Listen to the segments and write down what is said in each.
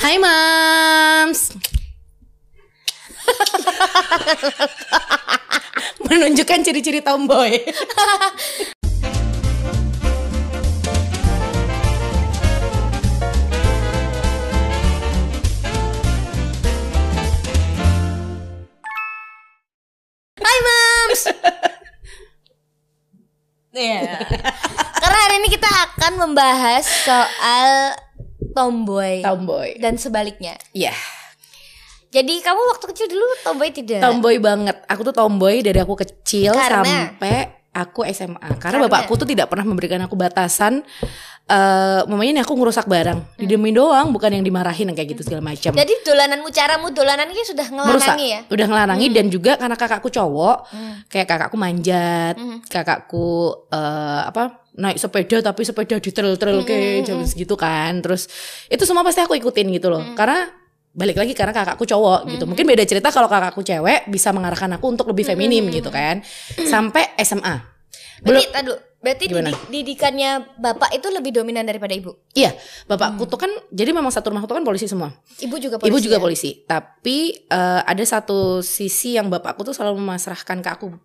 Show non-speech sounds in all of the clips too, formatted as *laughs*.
Hai Mams. *laughs* Menunjukkan ciri-ciri tomboy. Hai Mams. *laughs* Iya. Karena hari ini kita akan membahas soal tomboy tomboy. dan sebaliknya. Iya, Jadi kamu waktu kecil dulu tomboy tidak? tomboy banget. Aku tuh tomboy dari aku kecil Karena? sampai aku SMA. Karena, Karena? bapakku tuh tidak pernah memberikan aku batasan eh mamanya nih aku ngerusak barang. Hmm. Didemin doang, bukan yang dimarahin kayak gitu segala macam. Jadi dolananmu caramu dolanan ini sudah merusak ngelanangi ya? udah ngelarangi Hmm. dan juga karena kakakku cowok kayak kakakku manjat Hmm. kakakku eh, apa naik sepeda tapi sepeda di trail trail Hmm, kayak jam segitu kan. Terus itu semua pasti aku ikutin gitu loh. Hmm. karena balik lagi karena kakakku cowok gitu. Mungkin beda cerita kalau kakakku cewek bisa mengarahkan aku untuk lebih Hmm, feminim gitu kan. Sampai SMA belum. Berarti, tadu, berarti Gimana? didik- didikannya bapak itu lebih dominan daripada ibu. iya. Bapakku tuh kan jadi memang satu rumah tuh kan polisi semua. Ibu juga polisi. Ibu juga ya? polisi, tapi eh, ada satu sisi yang bapakku tuh selalu memasrahkan ke aku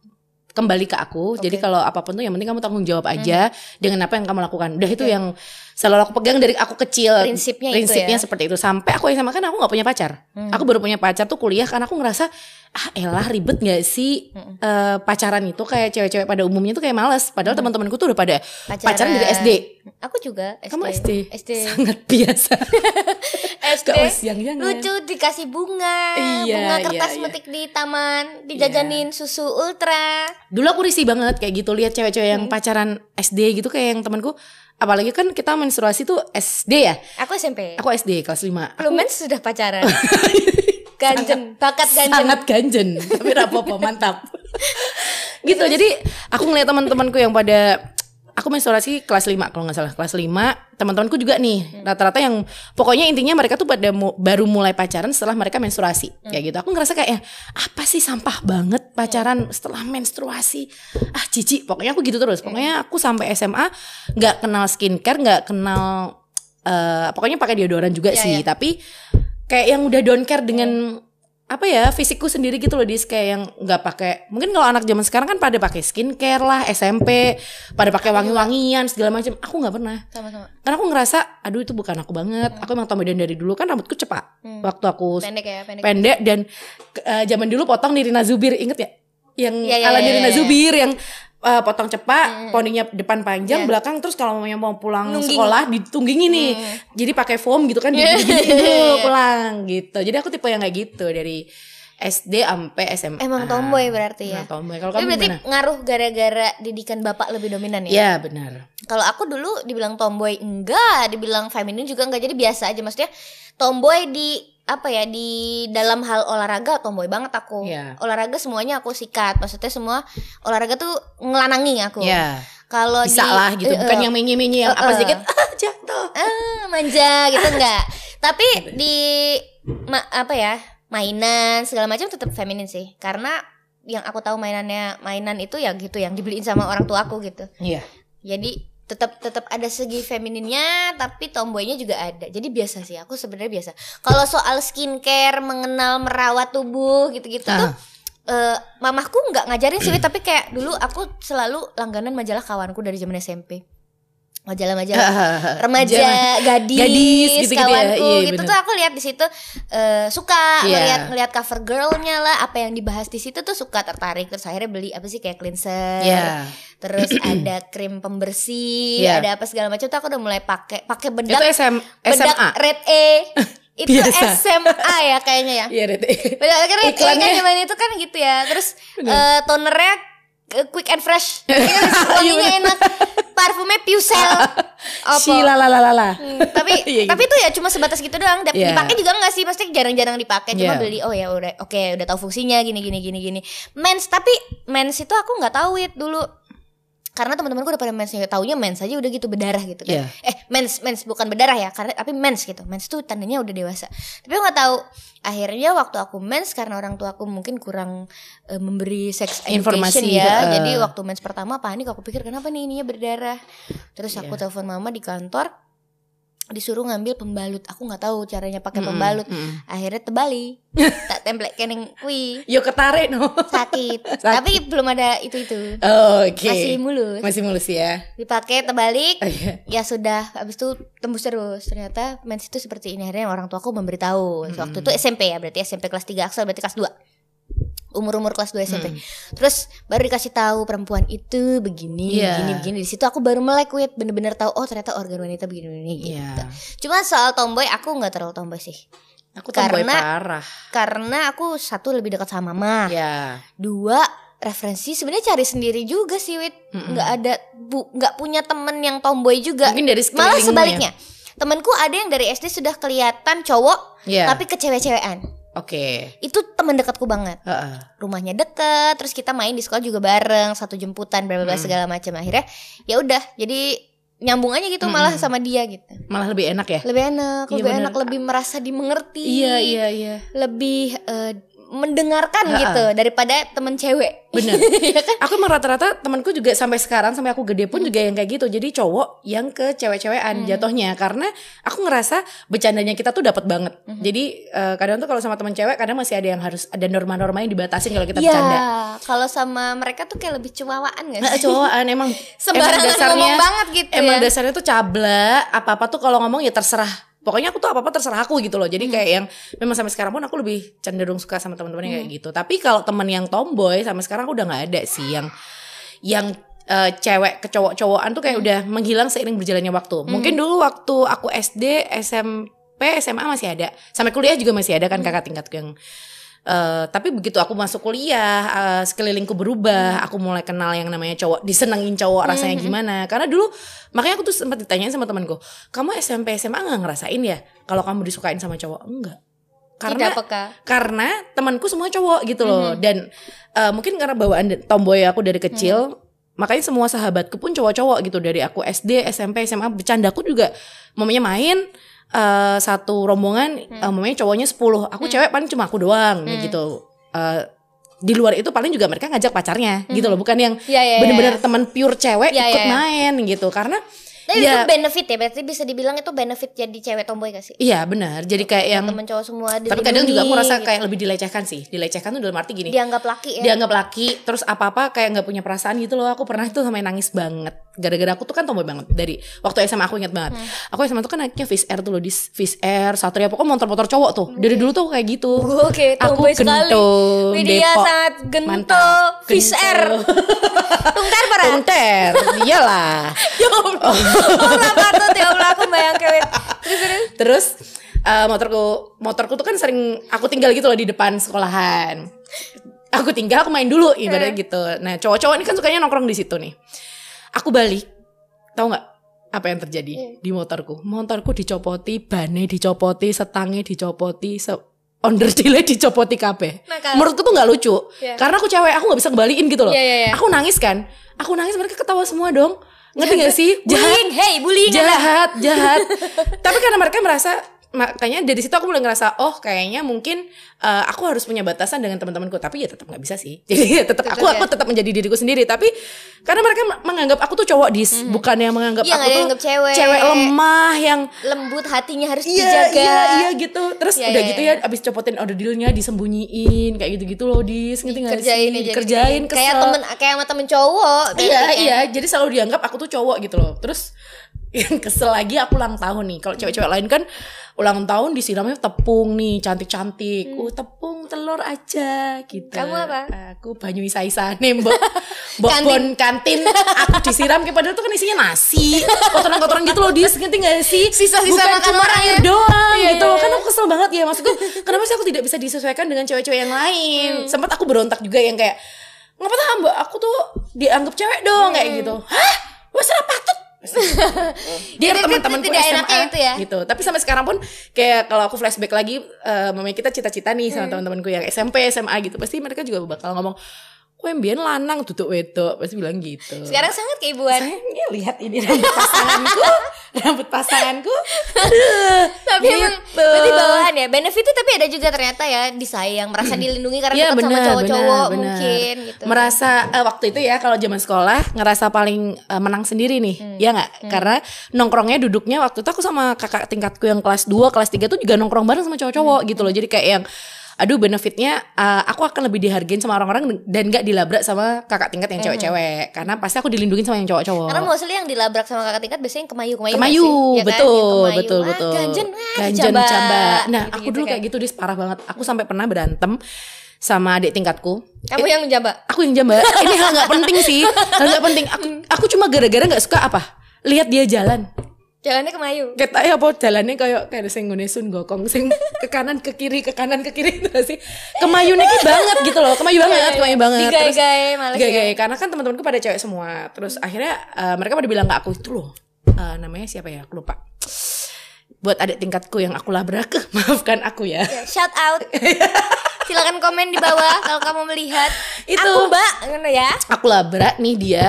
kembali ke aku. Jadi Oke. kalau apa pun tuh yang penting kamu tanggung jawab aja dengan apa yang kamu lakukan. Udah itu yang selalu aku pegang dari aku kecil. Prinsipnya itu Prinsipnya ya? seperti itu. Sampai aku SMA kan aku nggak punya pacar. Aku baru punya pacar tuh kuliah karena aku ngerasa ah elah ribet gak sih eh, pacaran itu kayak cewek-cewek pada umumnya tuh kayak males. Padahal teman-temanku tuh udah pada pacaran, dari SD. Aku juga SD. Kamu SD? SD. *laughs* Sangat biasa. *laughs* SD. Gak yang-yang. Lucu dikasih bunga, Iya, bunga iya, kertas iya. metik di taman, dijajanin susu ultra. Dulu aku risih banget kayak gitu lihat cewek-cewek yang Hmm. pacaran SD gitu kayak yang temanku apalagi kan kita menstruasi tuh SD ya. Aku SMP. Aku SD kelas 5. Belum mens sudah pacaran. *laughs* ganjen, bakat ganjen. Sangat ganjen, tapi rapopo mantap. *laughs* gitu. Jadi aku ngeliat teman-temanku yang pada aku menstruasi kelas 5 kalau nggak salah kelas 5 teman-temanku juga Hmm. nih rata-rata yang pokoknya intinya mereka tuh pada mu- baru mulai pacaran setelah mereka menstruasi Hmm. kayak gitu aku ngerasa kayak eh, apa sih sampah banget pacaran setelah menstruasi ah cici pokoknya aku gitu terus Hmm. pokoknya aku sampai SMA nggak kenal skincare nggak kenal eh, pokoknya pakai deodoran juga Iya, sih iya. tapi kayak yang udah don't care dengan apa ya fisikku sendiri gitu loh dis. Kayak yang nggak pakai mungkin kalau anak zaman sekarang kan pada pakai skincare lah SMP pada pakai wangi-wangian segala macam aku nggak pernah. Sama-sama. karena aku ngerasa aduh itu bukan aku banget. Aku emang tomboy dan dari dulu. Kan rambutku cepat Hmm. waktu aku Pendek ya, pendek. pendek dan eh, zaman dulu potong Nirina Zubir. Inget ya? Yang Iya, iya, ala iya, Nirina iya. Zubir yang eh, potong cepat poninya depan panjang Iya. belakang terus kalau mau mau pulang Nungging. sekolah ditunggingi nih jadi pakai foam gitu kan Iya, iya, iya. pulang gitu jadi aku tipe yang kayak gitu dari SD sampai SMA Emang tomboy berarti ya. Nah, tomboy kalau kamu berarti gimana ngaruh gara-gara didikan bapak lebih dominan ya? ya benar Kalau aku dulu dibilang tomboy enggak, dibilang feminin juga enggak. Jadi biasa aja maksudnya tomboy di apa ya di dalam hal olahraga tomboy banget aku. Iya. Olahraga semuanya aku sikat. Maksudnya semua olahraga tuh ngelanangi aku. ya Kalau bisa di lah gitu eh, bukan eh, yang menye-menye yang apa eh, sedikit ah jatuh ah, manja gitu enggak. *laughs* Tapi di ma- apa ya? mainan segala macam tetap feminin sih. Karena yang aku tahu mainannya mainan itu ya gitu yang dibeliin sama orang tua aku gitu. iya Jadi tetap tetap ada segi femininnya tapi tomboynya juga ada. Jadi biasa sih aku sebenarnya biasa. Kalau soal skincare, mengenal merawat tubuh gitu-gitu tuh Ah. eh, mamahku nggak ngajarin sih tapi kayak dulu aku selalu langganan majalah kawanku dari zaman SMP. Majalah-majalah *laughs* remaja, gadis, Gadis, gitu-gitu ya. kawanku Iya, gitu bener. tuh aku lihat di situ eh, suka Iya. ngeliat ngeliat cover girlnya lah apa yang dibahas di situ tuh suka tertarik terus akhirnya beli apa sih kayak cleanser Iya. terus *clears throat* ada krim pembersih Iya. ada apa segala macam tuh aku udah mulai pakai pakai itu bedak SM, bedak SMA red E *laughs* itu Biasa. SMA ya kayaknya ya iya bedak red kan Iklannya. zaman itu kan gitu ya terus Bener. eh, tonernya quick and fresh *laughs* Iya wanginya enak parfumnya Pucel *laughs* apa Shila la la la la. Hmm, tapi *laughs* Iya, gitu. tapi itu ya cuma sebatas gitu doang. Dap- Iya. Dipakai juga enggak sih? Pasti jarang-jarang dipakai. Cuma Iya. beli oh ya udah oke udah tahu fungsinya gini gini gini gini. Mens tapi mens itu aku nggak tahu it dulu. Karena teman-temanku udah pada mens taunya mens aja udah gitu berdarah gitu kan. Iya. Eh mens mens bukan berdarah ya, karena tapi mens gitu. Mens tuh tandanya udah dewasa. Tapi aku nggak tahu. Akhirnya waktu aku mens karena orang tua aku mungkin kurang eh, memberi sex education Informasi, ya. heeh. Jadi waktu mens pertama panik aku pikir kenapa nih ininya berdarah. Terus aku Iya. telepon mama di kantor disuruh ngambil pembalut aku nggak tahu caranya pakai pembalut mm-mm. akhirnya tebali *laughs* tak template kening kui Yo ketarik no. sakit. *laughs* Sakit. tapi belum ada itu itu Oh, Oke. masih mulus Masih mulus ya. dipakai terbalik Oh, iya. ya sudah habis itu tembus terus ternyata mens itu seperti ini akhirnya orang tuaku memberitahu waktu itu SMP ya berarti SMP kelas 3 Axel berarti kelas 2 umur-umur kelas 2 SMP terus baru dikasih tahu perempuan itu begini Iya. begini begini. Di situ aku baru melek wait bener-bener tahu oh ternyata organ wanita begini begini gitu. Iya. cuma soal tomboy aku nggak terlalu tomboy sih. Aku tomboy Karena- parah. karena aku satu lebih dekat sama mama. Ya. dua referensi sebenarnya cari sendiri juga sih wit. Nggak ada bu nggak punya temen yang tomboy juga. Mungkin dari malah sebaliknya. Temanku ada yang dari SD sudah kelihatan cowok Ya. tapi kecewe-cewean Oke. itu teman dekatku banget Heeh. rumahnya deket terus kita main di sekolah juga bareng satu jemputan bla bla bla Hmm. segala macam akhirnya ya udah jadi nyambung aja gitu Hmm. malah sama dia gitu Malah lebih enak ya? lebih enak Iya, lebih bener. enak lebih merasa dimengerti Iya, iya, iya. lebih eh, mendengarkan Ha-ha. gitu daripada temen cewek Bener. *laughs* Iya kan? Aku emang rata-rata temanku juga sampai sekarang sampai aku gede pun juga yang kayak gitu. Jadi cowok yang ke cewek-cewekan jatuhnya karena aku ngerasa bercandanya kita tuh dapat banget. Jadi eh, kadang tuh kalau sama teman cewek kadang masih ada yang harus ada norma-norma yang dibatasin kalau kita Iya, bercanda. kalau sama mereka tuh kayak lebih cuawaan gak sih? cowokan emang *laughs* Sembarangan emang dasarnya ngomong banget gitu emang ya. dasarnya tuh cabla apa-apa tuh kalau ngomong ya terserah pokoknya aku tuh apa-apa terserah aku gitu loh jadi Hmm. kayak yang memang sampai sekarang pun aku lebih cenderung suka sama teman-teman yang kayak Hmm. gitu tapi kalau temen yang tomboy sampai sekarang aku udah nggak ada sih yang yang eh, cewek ke cowok-cowokan tuh kayak Hmm. udah menghilang seiring berjalannya waktu mungkin dulu waktu aku SD SMP SMA masih ada sampai kuliah juga masih ada Hmm. kan kakak tingkatku yang Eh, tapi begitu aku masuk kuliah, eh, sekelilingku berubah, aku mulai kenal yang namanya cowok, disenengin cowok rasanya gimana. Karena dulu makanya aku tuh sempat ditanyain sama temanku, kamu SMP SMA nggak ngerasain ya kalau kamu disukain sama cowok? Enggak. Karena Tidak peka. karena temanku semua cowok gitu loh dan eh, mungkin karena bawaan tomboy aku dari kecil makanya semua sahabatku pun cowok-cowok gitu dari aku SD SMP SMA bercandaku juga mamanya main eh, satu rombongan eh, mamanya cowoknya 10 aku cewek paling cuma aku doang kayak gitu. Eh, di luar itu paling juga mereka ngajak pacarnya gitu loh. Bukan yang Iya, iya, bener-bener iya. teman pure cewek Iya, ikut iya, iya. main gitu. Karena Tapi ya. itu benefit ya, berarti bisa dibilang itu benefit jadi cewek tomboy gak sih? iya benar. Jadi kayak yang Temen cowok semua tapi kadang juga aku rasa gitu. kayak lebih dilecehkan sih. Dilecehkan tuh dalam arti gini. Dianggap laki ya. dianggap laki terus apa apa kayak nggak punya perasaan gitu loh. Aku pernah tuh sampai nangis banget. Gara-gara aku tuh kan tomboy banget. Dari waktu SMA aku inget banget. Hmm. aku SMA tuh kan naiknya Fish Air tuh loh di Fish Air Satria pokoknya motor-motor cowok tuh. Dari dulu tuh kayak gitu. Oke, aku tomboy sekali. gento Widya Depok. sangat gento, Mantap. fish air. Tungtar parah. Tungter. Iyalah *laughs* Kenapa tuh ya Allah aku bayang kewet. Terus terus. Terus eh, motorku motorku tuh kan sering aku tinggal gitu loh di depan sekolahan. Aku tinggal aku main dulu ibaratnya gitu. Nah, cowok-cowok ini kan sukanya nongkrong di situ nih. Aku balik. Tahu nggak apa yang terjadi di motorku? Motorku dicopoti, bannya dicopoti, setangnya dicopoti, se onderdile *laughs* dicopoti kabeh. Nakal. Menurutku tuh nggak lucu. Iya. Karena aku cewek, aku nggak bisa kembaliin gitu loh. Iya, iya, iya. Aku nangis kan. Aku nangis mereka ketawa semua dong. Ngerti gak sih? Jahat Bullying, hey, bullying. Jahat jahat *laughs* tapi karena mereka merasa makanya dari situ aku mulai ngerasa oh kayaknya mungkin eh, aku harus punya batasan dengan teman-temanku tapi ya tetap nggak bisa sih *laughs* jadi ya tetap aku aku ya. tetap menjadi diriku sendiri tapi karena mereka menganggap aku tuh cowok dis bukan yang menganggap Iya, aku nggak tuh dianggap cewek. lemah yang Lembut hatinya harus Iya dijaga. iya iya gitu Terus Iya, udah iya, gitu iya. ya Abis copotin order dealnya disembunyiin Kayak gitu-gitu loh Dis Ngerti gak Kerjain sih. Kerjain kayak temen kayak sama temen cowok. Iya kan. iya, jadi selalu dianggap aku tuh cowok gitu loh. Terus yang kesel lagi aku ulang tahun nih. Kalau cewek-cewek lain kan ulang tahun disiramnya tepung nih, cantik-cantik. Uh, tepung telur aja gitu. Hmm. Kamu apa? Aku banyu isa-isa nih, Mbok. *laughs* Mbok Kantin. bon kantin aku disiram kayak padahal tuh kan isinya nasi. Kotoran-kotoran gitu loh, Dis. Ngerti gak sih? Sisa-sisa Bukan makan cuma air ya. doang Iya, gitu. iya, Kan iya. aku kesel banget ya maksudku. Kenapa sih aku tidak bisa disesuaikan dengan cewek-cewek yang Hmm. lain? Sempat aku berontak juga yang kayak ngapa tuh mbak aku tuh dianggap cewek dong kayak gitu hah wes salah patut dia Itu- itu teman-temanku tidak SMA enaknya itu ya. gitu tapi sampai sekarang pun kayak kalau aku flashback lagi eh mamanya kita cita-cita nih Hmm. sama teman-temanku yang SMP SMA gitu pasti mereka juga bakal ngomong kue mbien lanang tutup wedok pasti bilang gitu Sekarang sangat keibuan. sayangnya lihat ini rambut pasanganku rambut pasanganku aduh Tapi emang gitu. berarti bawaan ya ya benefitnya tapi ada juga ternyata ya disayang merasa dilindungi karena Iya, dekat sama cowok-cowok benar, mungkin benar. gitu merasa eh, waktu itu ya kalau zaman sekolah ngerasa paling eh, menang sendiri nih Hmm. ya nggak karena nongkrongnya duduknya waktu itu aku sama kakak tingkatku yang kelas 2 kelas 3 tuh juga nongkrong bareng sama cowok-cowok Hmm. gitu loh jadi kayak yang aduh benefitnya eh, aku akan lebih dihargain sama orang-orang dan nggak dilabrak sama kakak tingkat yang cewek-cewek karena pasti aku dilindungin sama yang cowok-cowok karena mostly yang dilabrak sama kakak tingkat biasanya yang kemayu kemayu Kemayu, Ya kan? betul, kemayu. betul, Ah, betul. ganjen ah, Ganjen coba. camba. Nah, Gitu-gitu aku dulu kan. kayak gitu dis parah banget. Aku sampai pernah berantem sama adik tingkatku. kamu yang menjaba Aku yang jamba. Ini hal nggak penting sih. Hal nggak penting. Aku aku cuma gara-gara nggak suka apa? Lihat dia jalan. Jalannya kemayu Kita ya apa jalannya kayak kayak sing ngene sun gokong sing ke kanan ke kiri ke kanan ke kiri *laughs* itu sih. Kemayunya ki banget gitu loh. Kemayu banget, kemayu banget. Terus Digae-gae males ya. Gaya-gaya karena kan teman-temanku pada cewek semua. Terus akhirnya eh, mereka pada bilang ke aku itu loh. eh, namanya siapa ya? Aku lupa. Buat adik tingkatku yang aku labrak, *laughs* maafkan aku ya. Ya, shout out *laughs* silakan komen di bawah kalau kamu melihat Itu. aku mbak ya Aku labrak nih dia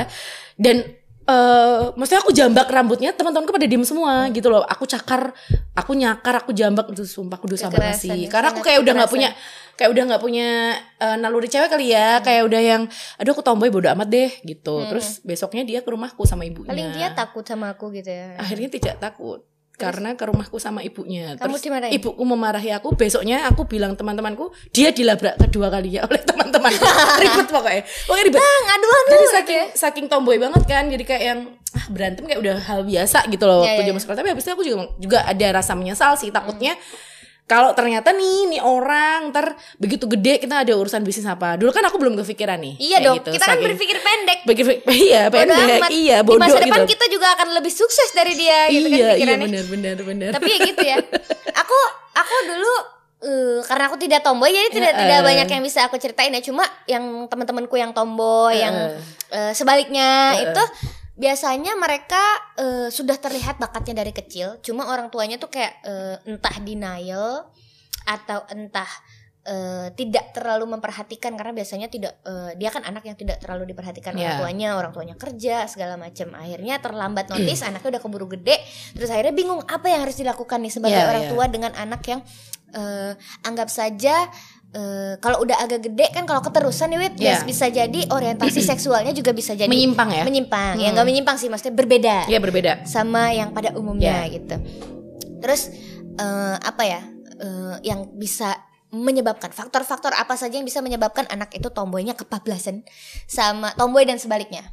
dan eh maksudnya aku jambak rambutnya teman-temanku pada diem semua gitu loh. Aku cakar, aku nyakar, aku jambak itu sumpah aku dosa banget sih. Karena aku kayak udah nggak punya kayak udah nggak punya eh, naluri cewek kali ya, kayak udah yang aduh aku tomboy bodo amat deh gitu. Terus besoknya dia ke rumahku sama ibunya. paling dia takut sama aku gitu ya akhirnya tidak takut karena ke rumahku sama ibunya. Kamu terus dimarahin? ibuku memarahi aku. Besoknya aku bilang teman-temanku dia dilabrak kedua kalinya *laughs* oleh teman-temanku. Ribet pokoknya. Pokoknya ribet. Ah ngaduan jadi lu saking saking tomboy banget kan. Jadi kayak yang ah, berantem kayak udah hal biasa gitu loh Ya, waktu ya, zaman sekolah. Tapi habis itu aku juga juga ada rasa menyesal sih takutnya kalau ternyata nih nih orang ntar begitu gede kita ada urusan bisnis apa. Dulu kan aku belum kepikiran nih. Iya dong gitu, kita kan berpikir pendek. Berpikir *laughs* iya Bodo pendek amat. iya di bodoh masa depan gitu. kita juga akan lebih sukses dari dia gitu kan iya iya benar benar benar tapi ya gitu ya. *laughs* Aku aku dulu eh, karena aku tidak tomboy jadi tidak Heeh. tidak banyak yang bisa aku ceritain ya. Cuma yang teman-temanku yang tomboy yang eh, sebaliknya itu biasanya mereka eh, sudah terlihat bakatnya dari kecil cuma orang tuanya tuh kayak eh, entah denial atau entah eh, tidak terlalu memperhatikan karena biasanya tidak eh, dia kan anak yang tidak terlalu diperhatikan orang Iya. tuanya orang tuanya kerja segala macam akhirnya terlambat *clears throat* notice anaknya udah keburu gede terus akhirnya bingung apa yang harus dilakukan nih sebagai Iya, orang iya. tua dengan anak yang eh, anggap saja eh, kalau udah agak gede kan kalau keterusan nih Wit Iya. bisa jadi orientasi *clears throat* seksualnya juga bisa jadi menyimpang ya menyimpang ya nggak menyimpang sih maksudnya berbeda Iya berbeda. sama yang pada umumnya Ya. gitu terus eh, apa ya eh, yang bisa menyebabkan faktor-faktor apa saja yang bisa menyebabkan anak itu tomboynya kebablasan sama tomboy dan sebaliknya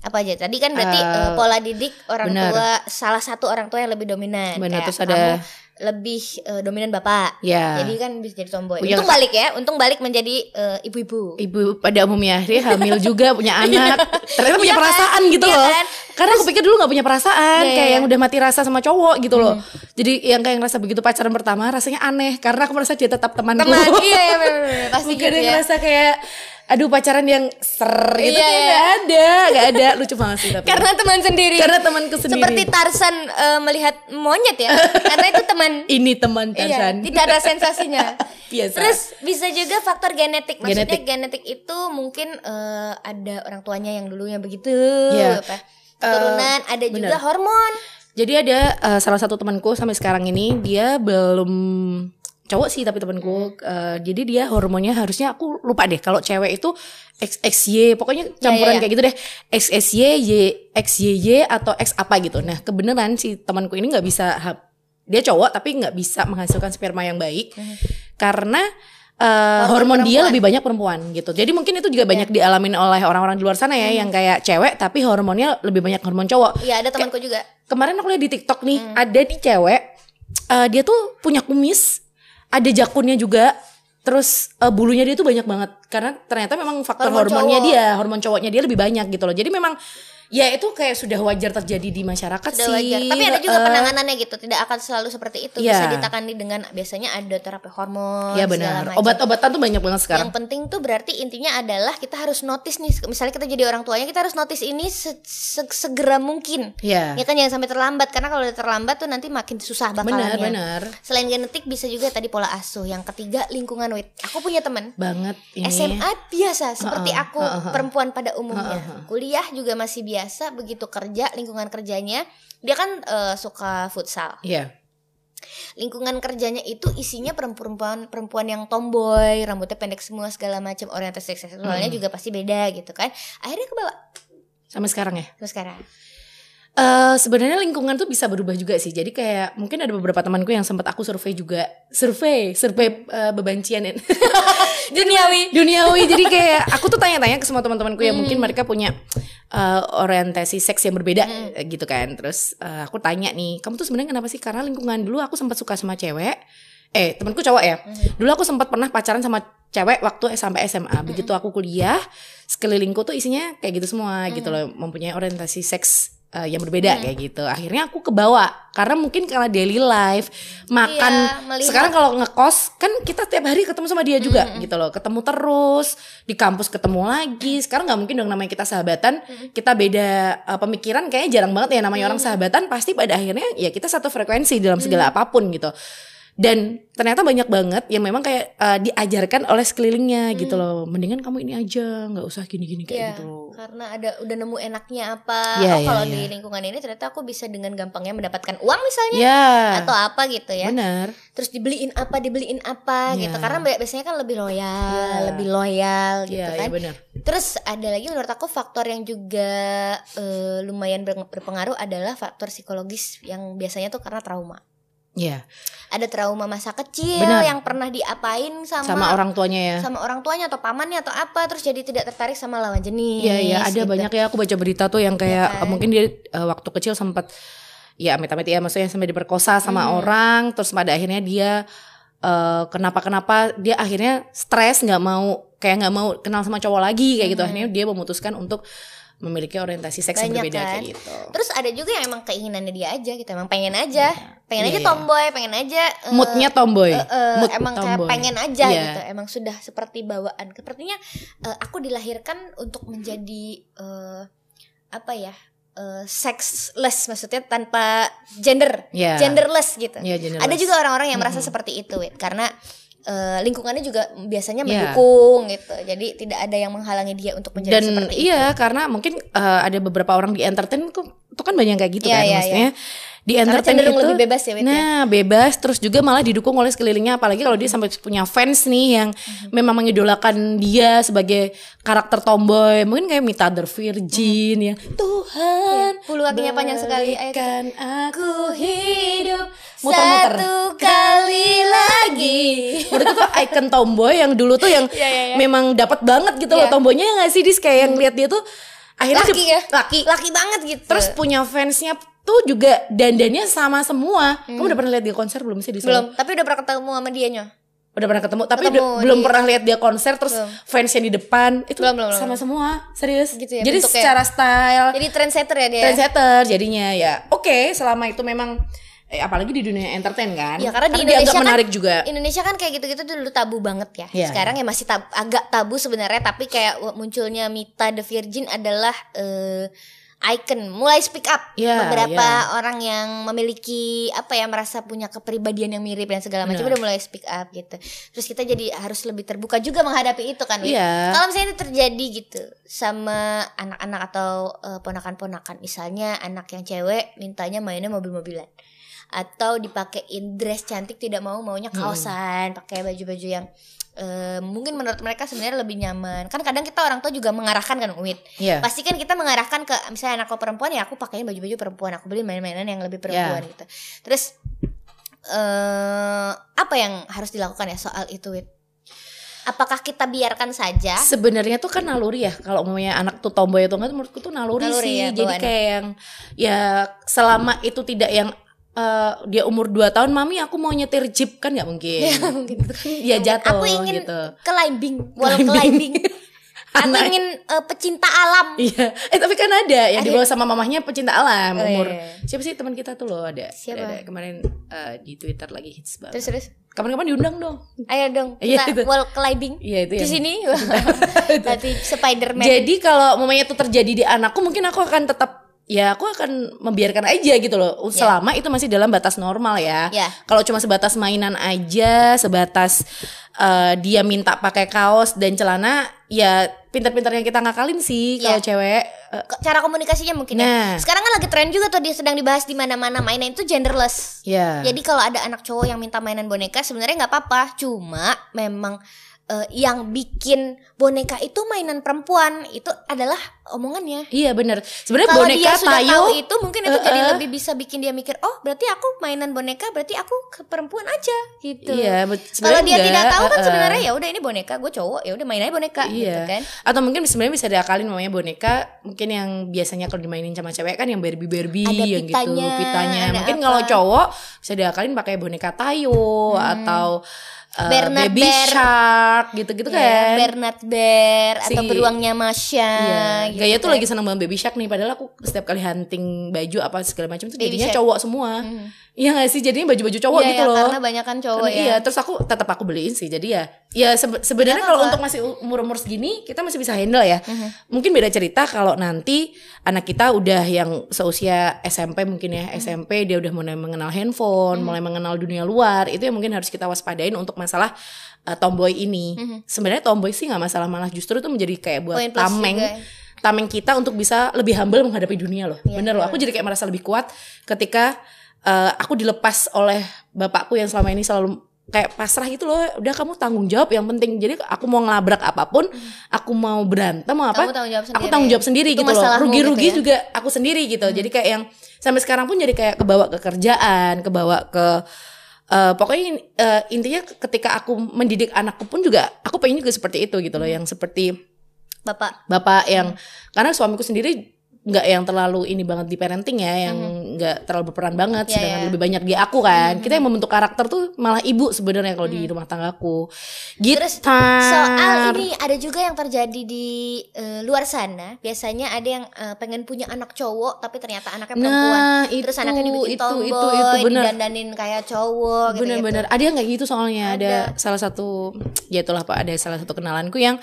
apa aja tadi kan berarti Eh, eh, pola didik orang benar. tua salah satu orang tua yang lebih dominan Benar, Kayak terus ada- kamu lebih eh, dominan bapak Ya. jadi kan bisa jadi tomboy Punya- untung balik ya untung balik menjadi eh, ibu-ibu Ibu pada umumnya dia hamil juga punya *laughs* anak. Ternyata punya Iya kan? perasaan gitu Iya loh. kan? Karena aku pikir dulu nggak punya perasaan, Iya, kayak iya. yang udah mati rasa sama cowok gitu loh. Jadi yang kayak ngerasa begitu pacaran pertama rasanya aneh karena aku merasa dia tetap temanku. teman iya iya bener, bener. pasti Bukan gitu ya ngerasa kayak aduh pacaran yang ser gitu Iya, kayak iya. ada, nggak ada. Lucu banget sih tapi. karena teman sendiri Karena temanku sendiri. seperti Tarsan eh, melihat monyet ya karena itu teman *laughs* ini teman iya, Tarzan. tidak ada sensasinya *laughs* Biasa. terus bisa juga faktor genetik maksudnya Genetik. genetik, itu mungkin eh, ada orang tuanya yang dulunya begitu Iya. apa keturunan ada juga benar. hormon Jadi ada eh, salah satu temanku sampai sekarang ini dia belum cowok sih tapi temanku eh, jadi dia hormonnya harusnya aku lupa deh kalau cewek itu XXY pokoknya campuran ya, ya. kayak gitu deh. XSY Y XYY atau X apa gitu. Nah, kebenaran si temanku ini nggak bisa dia cowok tapi nggak bisa menghasilkan sperma yang baik karena eh, hormon, dia lebih banyak perempuan gitu. Jadi mungkin itu juga banyak dialamin oleh orang-orang di luar sana ya yang kayak cewek tapi hormonnya lebih banyak hormon cowok. Iya ada temanku juga. kemarin aku lihat di TikTok nih ada di cewek eh, dia tuh punya kumis ada jakunnya juga. Terus eh, bulunya dia tuh banyak banget. Karena ternyata memang faktor Hormon hormonnya cowok. dia hormon cowoknya dia lebih banyak gitu loh. Jadi memang ya itu kayak sudah wajar terjadi di masyarakat Sudah sih wajar. Tapi ada juga penanganannya gitu, tidak akan selalu seperti itu. Iya. Bisa ditangani dengan biasanya ada terapi hormon. ya benar obat-obatan tuh banyak banget sekarang Yang penting tuh berarti intinya adalah kita harus notice nih, misalnya kita jadi orang tuanya kita harus notice ini se- se- segera mungkin. ya Ya kan jangan sampai terlambat karena kalau udah terlambat tuh nanti makin susah bakalannya. benar benar Selain genetik bisa juga tadi pola asuh. Yang ketiga lingkungan wait. Aku punya teman banget ini SMA biasa seperti Heeh, aku heeh, heeh. perempuan pada umumnya. Heeh, heeh. Kuliah juga masih biasa begitu kerja lingkungan kerjanya dia kan eh, suka futsal. ya lingkungan kerjanya itu isinya perempuan perempuan yang tomboy rambutnya pendek semua segala macam orientasi seksualnya Hmm. juga pasti beda gitu kan akhirnya ke bawah Sampai sekarang ya. terus sekarang Eh sebenarnya lingkungan tuh bisa berubah juga sih. Jadi kayak mungkin ada beberapa temanku yang sempat aku survei juga, survei, survei eh, bebancian ya. *laughs* duniawi duniawi. Jadi kayak *laughs* aku tuh tanya-tanya ke semua teman-temanku yang mungkin mereka punya eh, orientasi seks yang berbeda eh, gitu kan. Terus eh, aku tanya nih, kamu tuh sebenarnya kenapa sih? Karena lingkungan dulu aku sempat suka sama cewek. Eh, temanku cowok ya. Dulu aku sempat pernah pacaran sama cewek waktu sampai SMA. Begitu aku kuliah, sekelilingku tuh isinya kayak gitu semua gitu loh, mempunyai orientasi seks eh, yang berbeda kayak gitu. Akhirnya aku kebawa karena mungkin karena daily life, makan. Iya, sekarang kalau ngekos kan kita tiap hari ketemu sama dia juga gitu loh. Ketemu terus di kampus ketemu lagi. Sekarang nggak mungkin dong namanya kita sahabatan. Kita beda uh, pemikiran kayaknya jarang banget ya namanya orang sahabatan. Pasti pada akhirnya ya kita satu frekuensi dalam segala apa pun gitu dan ternyata banyak banget yang memang kayak uh, diajarkan oleh sekelilingnya gitu loh. Mendingan kamu ini aja nggak usah gini-gini kayak Iya, gitu loh. karena ada udah nemu enaknya apa. Iya, oh iya, kalau iya. di lingkungan ini ternyata aku bisa dengan gampangnya mendapatkan uang misalnya ya atau apa gitu ya. Benar. Terus dibeliin apa dibeliin apa Iya. gitu. Karena bi- biasanya kan lebih loyal Iya. lebih loyal gitu Iya, kan. iya benar. Terus ada lagi menurut aku faktor yang juga eh, lumayan ber- berpengaruh adalah faktor psikologis yang biasanya tuh karena trauma Iya ada trauma masa kecil Benar. yang pernah diapain sama sama orang tuanya ya sama orang tuanya atau pamannya atau apa terus jadi tidak tertarik sama lawan jenis Iya iya ada gitu. banyak ya aku baca berita tuh yang kayak kan? eh, mungkin dia eh, waktu kecil sempat ya amit-amit ya maksudnya sampai diperkosa sama Hmm. orang terus pada akhirnya dia eh, kenapa-kenapa dia akhirnya stres nggak mau kayak nggak mau kenal sama cowok lagi kayak gitu akhirnya dia memutuskan untuk memiliki orientasi seks yang Hmm. Banyak berbeda kan? kayak gitu. Terus ada juga yang emang keinginannya dia aja gitu, emang pengen aja, pengen Iya, aja iya. tomboy, pengen aja eh, Moodnya tomboy, eh, eh, mood emang kayak tomboy. pengen aja Iya. gitu, emang sudah seperti bawaan. Sepertinya eh, aku dilahirkan untuk menjadi eh, apa ya, eh, sexless maksudnya tanpa gender, Iya. genderless gitu. Iya, genderless. Ada juga orang-orang yang merasa seperti itu, Wit, karena eh, lingkungannya juga biasanya Iya. mendukung gitu, jadi tidak ada yang menghalangi dia untuk menjadi dan seperti itu. iya karena mungkin eh, ada beberapa orang di entertain tuh itu kan banyak kayak gitu Iya, kan iya, maksudnya di entertain itu lebih bebas ya, Wit, ya? nah bebas terus juga malah didukung oleh sekelilingnya apalagi kalau dia sampai punya fans nih yang Mhm. memang mengidolakan dia sebagai karakter tomboy mungkin kayak Mita the Virgin ya Tuhan Iya, bulu kakinya panjang sekali. Berikan aku hidup Muter-muter. satu kali lagi. Menurut tuh icon tomboy yang dulu tuh yang Iya, iya, iya. memang dapat banget gitu loh Iya. tomboynya ya nggak sih dis kayak yang lihat dia tuh akhirnya Laki ya? laki Laki banget gitu. terus punya fansnya tuh juga dandannya sama semua kamu udah pernah lihat dia konser belum sih di Solo? belum, tapi udah pernah ketemu sama dianya. udah pernah ketemu tapi Ketemu udah- belum di- pernah lihat dia konser terus Belum. fansnya di depan itu Belum, belum, belum. sama semua serius Gitu ya, jadi bentuknya. secara style Jadi trendsetter ya dia. trendsetter jadinya ya oke selama itu memang eh, apalagi di dunia entertain kan Ya karena di dianggap Indonesia kan menarik juga Indonesia kan kayak gitu-gitu dulu tabu banget ya. Iya. Sekarang ya masih tab- agak tabu sebenarnya tapi kayak munculnya Mita the Virgin adalah eh, icon mulai speak up Iya, beberapa iya. orang yang memiliki apa ya merasa punya kepribadian yang mirip dan segala macam udah mulai speak up gitu terus kita jadi harus lebih terbuka juga menghadapi itu kan. Iya. kalau misalnya itu terjadi gitu sama anak-anak atau eh, ponakan-ponakan misalnya anak yang cewek mintanya mainnya mobil-mobilan atau dipakein dress cantik tidak mau maunya kaosan pakai baju-baju yang eh, mungkin menurut mereka sebenarnya lebih nyaman. Kan kadang kita orang tua juga mengarahkan kan Wit? Iya. pasti kan kita mengarahkan ke misalnya anak lo perempuan ya aku pakainya baju-baju perempuan aku beli main-mainan yang lebih perempuan gitu. Terus eh apa yang harus dilakukan ya soal itu Wit? Apakah kita biarkan saja? Sebenarnya tuh kan naluri ya kalau umumnya anak tuh tomboy atau enggak menurutku tuh naluri, Naluri sih. ya, Jadi kayak yang ya selama itu tidak yang eh, dia umur 2 tahun mami aku mau nyetir jeep kan nggak mungkin. *laughs* Itu kan dia jatuh aku ingin gitu. climbing wall climbing *laughs* aku Anak- ingin eh, pecinta alam Iya, eh tapi kan ada yang dibawa sama mamahnya pecinta alam Oh, umur. iya. Siapa sih teman kita tuh loh ada. Siapa? Ada, ada. kemarin eh, di Twitter lagi hits banget. terus terus Kapan-kapan diundang dong. ayo dong *laughs* Iya, kita itu. wall climbing Iya itu di yang sini nanti Spiderman Jadi kalau mamanya itu terjadi di anakku mungkin aku akan tetap ya aku akan membiarkan aja gitu loh selama itu masih dalam batas normal ya. Ya. Kalau cuma sebatas mainan aja, sebatas eh, dia minta pakai kaos dan celana ya pintar-pintar yang kita ngakalin sih Iya. kalau cewek. Ke- Cara komunikasinya mungkin ya. Nah. Sekarang kan lagi tren juga tuh dia sedang dibahas di mana-mana mainan itu genderless. ya. Jadi kalau ada anak cowok yang minta mainan boneka sebenarnya nggak apa-apa, cuma memang eh, yang bikin boneka itu mainan perempuan itu adalah omongannya. Iya benar. Sebenarnya boneka dia sudah tayo tahu itu mungkin itu jadi Eh, eh. lebih bisa bikin dia mikir, oh berarti aku mainan boneka, berarti aku ke perempuan aja gitu. Iya, Kalau dia tidak enggak, tahu kan eh. sebenarnya ya udah ini boneka, gue cowok, ya udah main aja boneka gitu Iya. kan. Atau mungkin sebenarnya bisa diakalin namanya boneka mungkin yang biasanya kalau dimainin sama cewek kan yang Barbie Barbie Ada yang gitu pitanya, pitanya. ada Mungkin kalau cowok bisa diakalin pakai boneka Tayo atau uh, Bernard Baby Bear. Shark gitu-gitu Ya, kan. Bernard Bear atau Si- beruangnya Masya. Iya, gitu Gaya tuh kan. lagi seneng banget Baby Shark nih Padahal aku setiap kali hunting baju apa segala macam tuh Baby jadinya Shark. cowok semua Iya gak sih jadinya baju-baju cowok Iya, gitu ya, loh Karena banyak kan cowok Karena ya. Iya, terus aku tetap aku beliin sih. Jadi ya, ya sebe- sebenarnya kalau untuk masih umur-umur segini kita masih bisa handle ya. Mhm. Mungkin beda cerita kalau nanti anak kita udah yang seusia SMP mungkin ya, Mhm. SMP dia udah mulai mengenal handphone, mulai mengenal dunia luar. Itu yang mungkin harus kita waspadain untuk masalah uh, tomboy ini. Sebenarnya tomboy sih nggak masalah, malah justru itu menjadi kayak buat Mhm. Poin plus tameng. juga. Tameng kita untuk bisa lebih humble menghadapi dunia loh. Iya, Bener loh, aku jadi kayak merasa lebih kuat ketika uh, aku dilepas oleh bapakku yang selama ini selalu kayak pasrah gitu loh. Udah kamu tanggung jawab yang penting. Jadi aku mau ngelabrak apa pun, aku mau berantem mau apa, Kamu tanggung jawab aku tanggung jawab sendiri Itu gitu loh. Rugi-rugi gitu ya. juga aku sendiri gitu. Jadi kayak yang sampai sekarang pun jadi kayak kebawa ke kerjaan, kebawa ke eh, pokoknya eh, intinya ketika aku mendidik anakku pun juga aku pengen juga seperti itu gitu loh yang seperti Bapak. bapak yang karena suamiku sendiri nggak yang terlalu ini banget di parenting ya yang nggak terlalu berperan banget Iya, sedangkan iya. lebih banyak dia aku kan kita yang membentuk karakter tuh malah ibu sebenarnya kalau di rumah tanggaku gitu Terus Soal ini ada juga yang terjadi di eh, luar sana. Biasanya ada yang eh, pengen punya anak cowok tapi ternyata anaknya perempuan. nah itu Terus anaknya dibikin itu tomboy, itu itu bener didandanin kayak cowok gitu. bener-bener ada yang kayak gitu soalnya ada. Ada. salah satu ya itulah pak ada salah satu kenalanku yang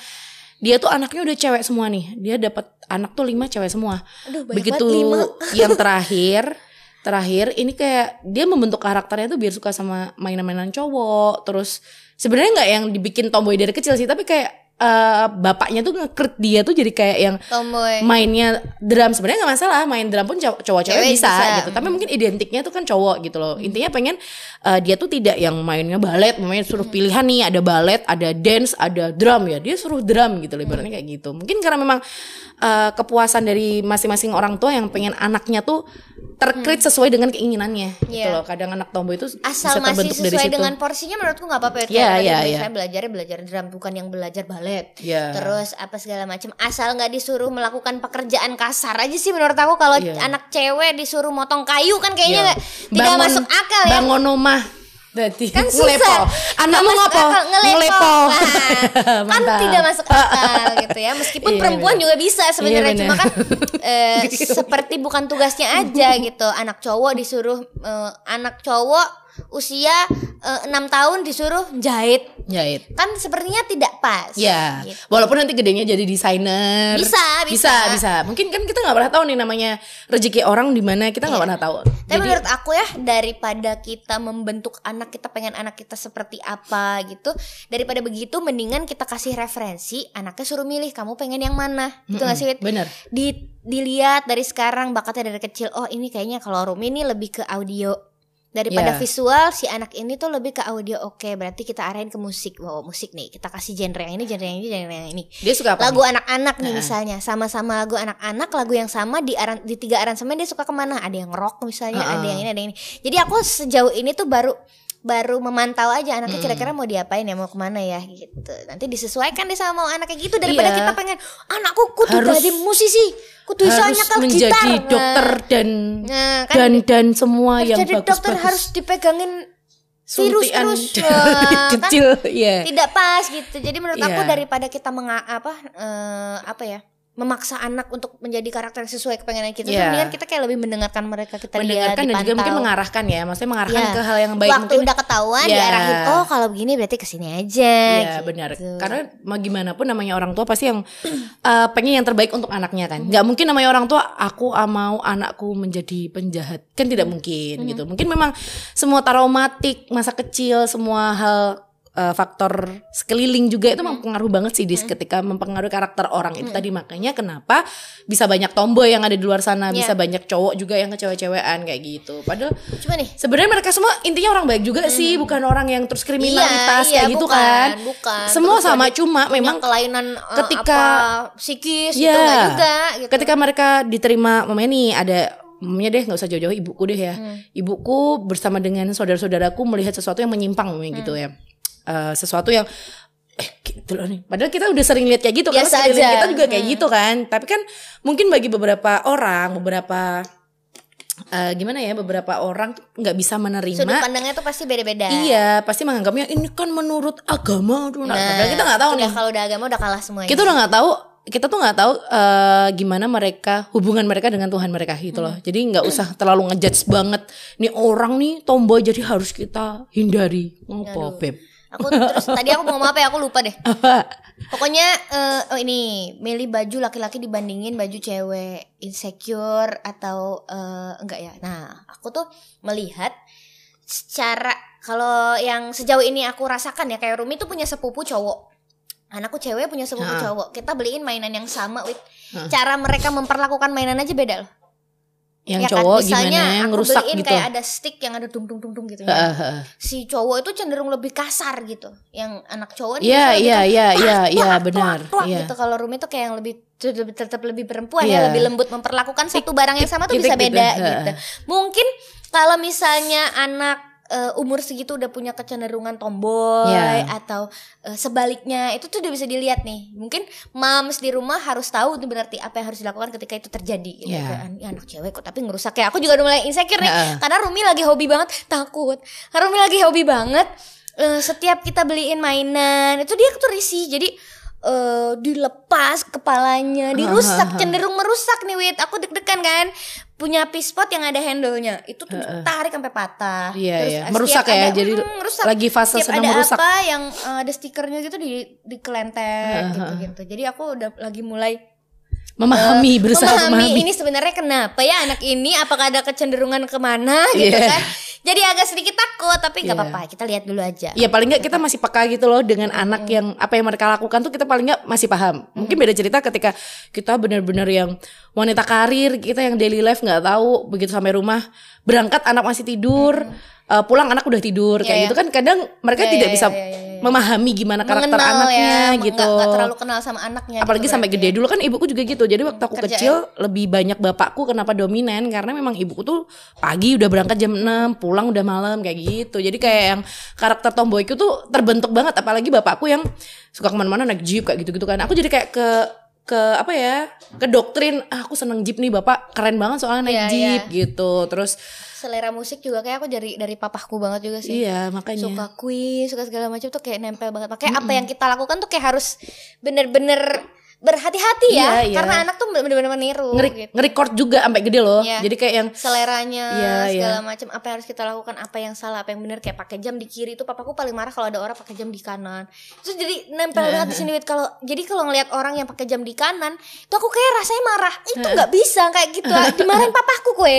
dia tuh anaknya udah cewek semua nih. Dia dapat anak tuh lima cewek semua. Aduh, begitu *laughs* yang terakhir terakhir ini kayak dia membentuk karakternya tuh biar suka sama mainan-mainan cowok. Terus sebenarnya nggak yang dibikin tomboy dari kecil sih tapi kayak eh, bapaknya tuh ngekrit dia tuh jadi kayak yang Tomboy. mainnya drum. Sebenarnya nggak masalah main drum pun cow- cowok-cowok bisa, bisa. gitu. Tapi mungkin identiknya tuh kan cowok gitu loh. Intinya pengen eh, dia tuh tidak yang mainnya balet mainnya suruh pilihan nih ada balet ada dance ada drum. Ya dia suruh drum gitu loh ibaratnya kayak gitu. Mungkin karena memang eh, kepuasan dari masing-masing orang tua yang pengen anaknya tuh terkrit sesuai dengan keinginannya gitu Iya. loh kadang anak tomboy itu Asal bisa masih terbentuk dari sesuai situ dengan porsinya menurutku nggak apa-apa ya. Iya, Tadi iya, misalnya iya. belajar belajar drum bukan yang belajar balet. Iya. Terus apa segala macam. Asal nggak disuruh melakukan pekerjaan kasar aja sih menurut aku kalau Iya. anak cewek disuruh motong kayu kan kayaknya Iya. nggak tidak Bangun- masuk akal ya. bangun rumah Berarti kan *laughs* ngelepo. Nggak masuk ngopo? akal, ngelepo, Nah, *laughs* kan tidak masuk akal *laughs* gitu ya. Meskipun Iya, perempuan benar. juga bisa sebenarnya Iya, cuma kan eh, seperti bukan tugasnya aja gitu. Anak cowok disuruh eh, anak cowok usia eh, enam tahun disuruh jahit Jahit. kan sepertinya tidak pas Ya, gitu. walaupun nanti gedenya jadi desainer. Bisa, bisa, bisa. bisa. Mungkin kan kita nggak pernah tahu nih namanya rezeki orang di mana kita nggak Iya. pernah tahu. Tapi Jadi, menurut aku ya daripada kita membentuk anak kita pengen anak kita seperti apa gitu daripada begitu mendingan kita kasih referensi anaknya suruh milih kamu pengen yang mana gitu nggak sih Wit? bener. Di, dilihat dari sekarang bakatnya dari kecil oh ini kayaknya kalau Rumi ini lebih ke audio daripada Iya. visual si anak ini tuh lebih ke audio oke berarti kita arahin ke musik wow musik nih kita kasih genre yang ini genre yang ini genre yang ini Dia suka apa? lagu anak-anak nih Nah. misalnya sama-sama lagu anak-anak lagu yang sama di aran di tiga aransemen dia suka ke mana ada yang rock misalnya Heeh. ada yang ini ada yang ini jadi aku sejauh ini tuh baru baru memantau aja anaknya kira-kira mau diapain ya mau ke mana ya gitu nanti disesuaikan deh sama mau anaknya gitu daripada Iya. kita pengen anakku kudu Harus- jadi musisi kudu bisa harus nyetel menjadi gitar dokter dan nah, kan dan dan semua yang jadi bagus dokter harus dipegangin virus terus *laughs* dari kan kecil, ya. tidak pas gitu. Jadi menurut aku Iya. daripada kita menga apa eh, apa ya memaksa anak untuk menjadi karakter yang sesuai kepengenan kita, Iya. mendingan kita kayak lebih mendengarkan mereka kita lihat, mendengarkan dan juga mungkin mengarahkan ya, maksudnya mengarahkan Iya. ke hal yang baik Waktu mungkin. udah ketahuan Iya. diarahin, oh kalau begini berarti ke sini aja. Iya gitu. benar. Karena mau gimana pun namanya orang tua pasti yang uh, *clears throat* pengen yang terbaik untuk anaknya kan. Nggak mungkin namanya orang tua aku ah, mau anakku menjadi penjahat kan tidak mungkin gitu. Mungkin memang semua traumatik masa kecil semua hal uh, faktor sekeliling juga itu mempengaruhi banget sih dis ketika mempengaruhi karakter orang itu tadi makanya kenapa bisa banyak tomboy yang ada di luar sana Iya. bisa banyak cowok juga yang kecewa-cewean kayak gitu padahal Cuma nih sebenarnya mereka semua intinya orang baik juga sih bukan orang yang terus kriminalitas Iya, kayak iya, gitu bukan, kan bukan. semua Terus sama cuma memang kelainan eh, ketika- apa, psikis gitu Iya. enggak juga gitu. ketika mereka diterima mamanya nih ada mamanya deh nggak usah jauh-jauh ibuku deh ya Hmm. ibuku bersama dengan saudara-saudaraku melihat sesuatu yang menyimpang mamanya gitu Hmm. ya Eh, sesuatu yang eh gitu loh nih padahal kita udah sering lihat kayak gitu karena Biasa sekeliling aja. kita juga kayak Hmm. gitu kan tapi kan mungkin bagi beberapa orang beberapa eh, gimana ya beberapa orang tuh nggak bisa menerima sudut pandangnya tuh pasti beda-beda. Iya, pasti menganggapnya ini kan menurut agama. Aduh, nah, padahal kita nggak tahu nih. kalau udah agama udah kalah semuanya. Kita udah nggak tahu. Kita tuh nggak tahu eh, gimana mereka hubungan mereka dengan Tuhan mereka gitu loh. Jadi nggak usah terlalu ngejudge banget. Nih orang nih tomboy jadi harus kita hindari. Ngopo, beb? Aku terus *laughs* tadi aku mau ngomong apa ya aku lupa deh. Pokoknya eh, oh ini milih baju laki-laki dibandingin baju cewek insecure atau eh, enggak ya. Nah, aku tuh melihat secara kalau yang sejauh ini aku rasakan ya kayak Rumi tuh punya sepupu cowok. Anakku cewek punya sepupu Ha. cowok. Kita beliin mainan yang sama, wit. Ha. Cara mereka memperlakukan mainan aja beda loh. Yang Ya kan? cowok Misalnya gimana? aku Ngerusak beliin gitu. kayak ada stick yang ada dung dung dung dung gitu. ya. Si cowok itu cenderung lebih kasar gitu. Yang anak cowok Iya, misalnya iya, iya, iya, iya, benar. Iya. gitu. Kalau Rumi tuh kayak yang lebih tetap, tetap lebih perempuan Iya. ya, lebih lembut memperlakukan satu barang yang sama tuh bisa beda gitu. Mungkin kalau misalnya anak eh, umur segitu udah punya kecenderungan tomboy Iya. atau eh, sebaliknya itu tuh udah bisa dilihat nih. Mungkin moms di rumah harus tahu tuh berarti apa yang harus dilakukan ketika itu terjadi gitu. Iya. Kayak, "Ini anak cewek kok tapi ngerusak ya. Aku juga udah mulai insecure nih Heeh. karena Rumi lagi hobi banget takut. Karena Rumi lagi hobi banget eh, setiap kita beliin mainan itu dia tuh risih. Jadi eh dilepas kepalanya, dirusak, cenderung merusak nih Wit. Aku deg-degan kan. Punya pispot yang ada handle-nya. Itu tuh tarik sampai patah. Iya, Terus iya. Merusak ya, ada- jadi mm, merusak. lagi fase Setiap sedang ada merusak. apa yang eh, ada stikernya gitu di dikelentek gitu-gitu. Jadi aku udah lagi mulai Memahami, berusaha memahami memahami. ini sebenarnya kenapa ya anak ini apakah ada kecenderungan ke mana gitu Iya. kan jadi agak sedikit takut tapi nggak Iya. apa-apa kita lihat dulu aja. Ya paling nggak kita masih peka gitu loh dengan anak yang apa yang mereka lakukan tuh kita paling nggak masih paham. Mungkin beda cerita ketika kita benar-benar yang wanita karir, kita yang daily life nggak tahu begitu sampai rumah berangkat anak masih tidur, eh, pulang anak udah tidur kayak iya. gitu kan kadang mereka Iya, tidak iya, bisa iya, iya, iya. memahami gimana karakter Mengenal anaknya ya, nggak- gitu. nggak terlalu kenal sama anaknya Apalagi gitu sampai berarti gede ya. dulu kan ibuku juga gitu. Jadi waktu aku Kerja kecil lebih banyak bapakku kenapa dominan karena memang ibuku tuh pagi udah berangkat jam 6, pulang udah malam kayak gitu. Jadi kayak yang karakter tomboyku tuh terbentuk banget apalagi bapakku yang suka ke mana-mana naik jeep kayak gitu-gitu kan. Aku jadi kayak ke ke apa ya ke doktrin ah, aku seneng jeep nih bapak keren banget soalnya naik Iya, jeep iya. gitu terus selera musik juga kayak aku dari dari papahku banget juga sih. Iya makanya. Suka Queen suka segala macam tuh kayak nempel banget. Makanya apa yang kita lakukan tuh kayak harus bener-bener berhati-hati ya Iya, iya. karena anak tuh bener-bener meniru ngeri gitu. nge-record juga sampai gede loh. Iya. jadi kayak yang seleranya Iya, segala iya. macam apa yang harus kita lakukan apa yang salah apa yang benar kayak pakai jam di kiri itu papaku paling marah kalau ada orang pakai jam di kanan. Itu jadi nempel banget di sini kalau jadi kalau ngelihat orang yang pakai jam di kanan itu aku kayak rasanya marah. Itu nggak bisa kayak gitu. *laughs* Dimarahin papaku kue.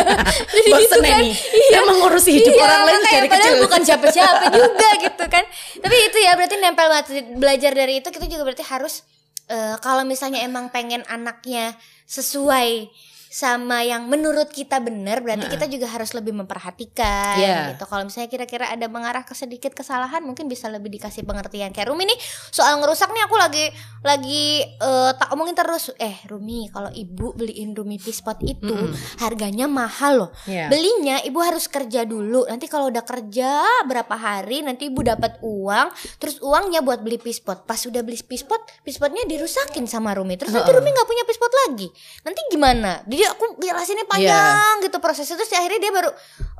*laughs* Jadi bosen gitu kan. nih. Dia mengurusi hidup Iya, orang lain dari padahal kecil bukan siapa-siapa *laughs* juga gitu kan. Tapi itu ya berarti nempel banget. Belajar dari itu kita juga berarti harus eh, kalau misalnya emang pengen anaknya sesuai sama yang menurut kita benar berarti kita juga harus lebih memperhatikan Iya. gitu. Kalau misalnya kira-kira ada mengarah ke sedikit kesalahan mungkin bisa lebih dikasih pengertian. Kayak Rumi nih soal ngerusak nih aku lagi lagi eh, tak omongin terus. Eh Rumi kalau ibu beliin Rumi pispot itu harganya mahal loh. Iya. belinya ibu harus kerja dulu. Nanti kalau udah kerja berapa hari nanti ibu dapat uang terus uangnya buat beli pispot pas udah beli pispot pispotnya dirusakin sama Rumi. Terus nanti Rumi nggak punya pispot lagi. Nanti gimana? Jadi aku jelasinnya panjang gitu prosesnya. Terus akhirnya dia baru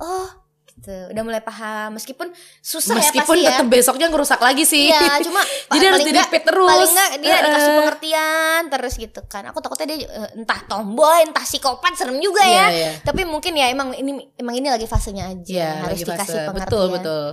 oh gitu udah mulai paham meskipun susah ya meskipun pasti ya tetap besoknya ngerusak lagi sih Iya, *laughs* cuma jadi harus di repeat terus Paling enggak dia Heeh. dikasih pengertian terus gitu kan. Aku takutnya dia eh, entah tomboy, entah psikopat serem juga ya. Iya, iya. Tapi mungkin ya emang ini emang ini lagi fasenya aja. Iya, harus dikasih fase. pengertian. betul betul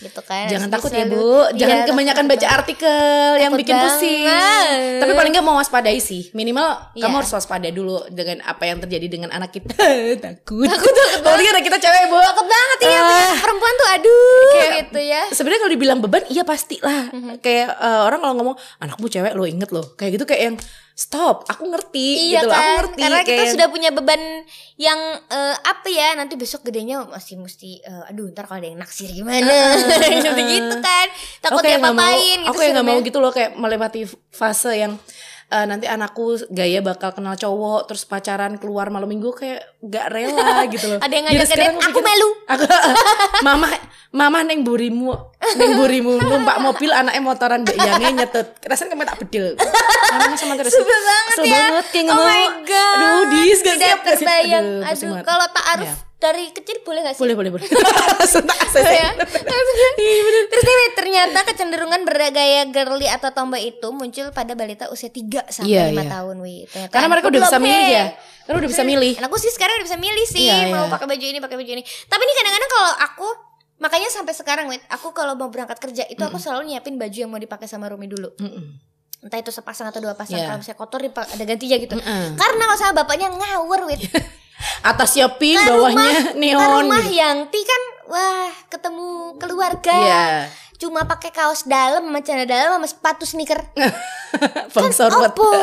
Gitu kan. Jangan harus takut bisa ya bu, jangan Iya, kebanyakan takut baca artikel yang Takut bikin pusing. banget. Tapi paling nggak mau waspadai sih, minimal Iya. kamu harus waspada dulu dengan apa yang terjadi dengan anak kita. *laughs* takut. Takut. Anak kita cewek bu. Takut banget iya perempuan tuh aduh Kayak- gitu ya. sebenarnya kalau dibilang beban iya pasti lah. Kayak eh, orang kalau ngomong anakmu cewek lo inget loh kayak gitu kayak yang stop aku ngerti Iya gitu loh. Aku kan, ngerti karena kita kayak- sudah punya beban yang eh, apa ya nanti besok gedenya masih mesti eh, aduh ntar kalau ada yang naksir gimana? *laughs* Gitu gitu kan? Takut Oke, dia papain gitu aku yang nggak mau gitu loh kayak melewati fase yang eh, nanti anakku gaya bakal kenal cowok terus pacaran keluar malam minggu kayak gak rela *laughs* gitu loh. Ada yang ngajak sekarang aku pikir, melu. Aku *laughs* mama mama neng burimu neng burimu numpak mobil anaknya motoran mbak Iyane nyetet. Rasanya kamu tak bedil. Namanya sama terus. Sebel banget Sebel ya. banget kayak oh my god. Aduh, dis gak siap gak sih? terbayang. Aduh, kalau taaruf Iya. Dari kecil boleh gak sih? Boleh boleh boleh. Langsung tak akses ya. ya. Iya bener. Terus nih, ternyata kecenderungan bergaya girly atau tomboy itu muncul pada balita usia 3 sampai Iya, 5 iya. tahun, wi. Ternyata Karena mereka udah bisa milih ya. Karena udah bisa milih. Anakku sih sekarang udah bisa milih sih Iya, mau iya. pakai baju ini, pakai baju ini. Tapi ini kadang-kadang kalau aku makanya sampai sekarang, wait, aku kalau mau berangkat kerja itu aku selalu nyiapin baju yang mau dipakai sama Rumi dulu. Mm-mm. Entah itu sepasang atau dua pasang. Iya. Kalau misalnya kotor ada gantinya gitu. Mm-mm. Karena kalau sama bapaknya ngawur, wait. Atasnya pink, Ke bawahnya rumah- neon. Ke rumah gitu. Yangti kan wah ketemu keluarga. Iya. Cuma pakai kaos dalam sama celana dalam sama sepatu sneaker. *laughs* Sorwet. Opo. *laughs*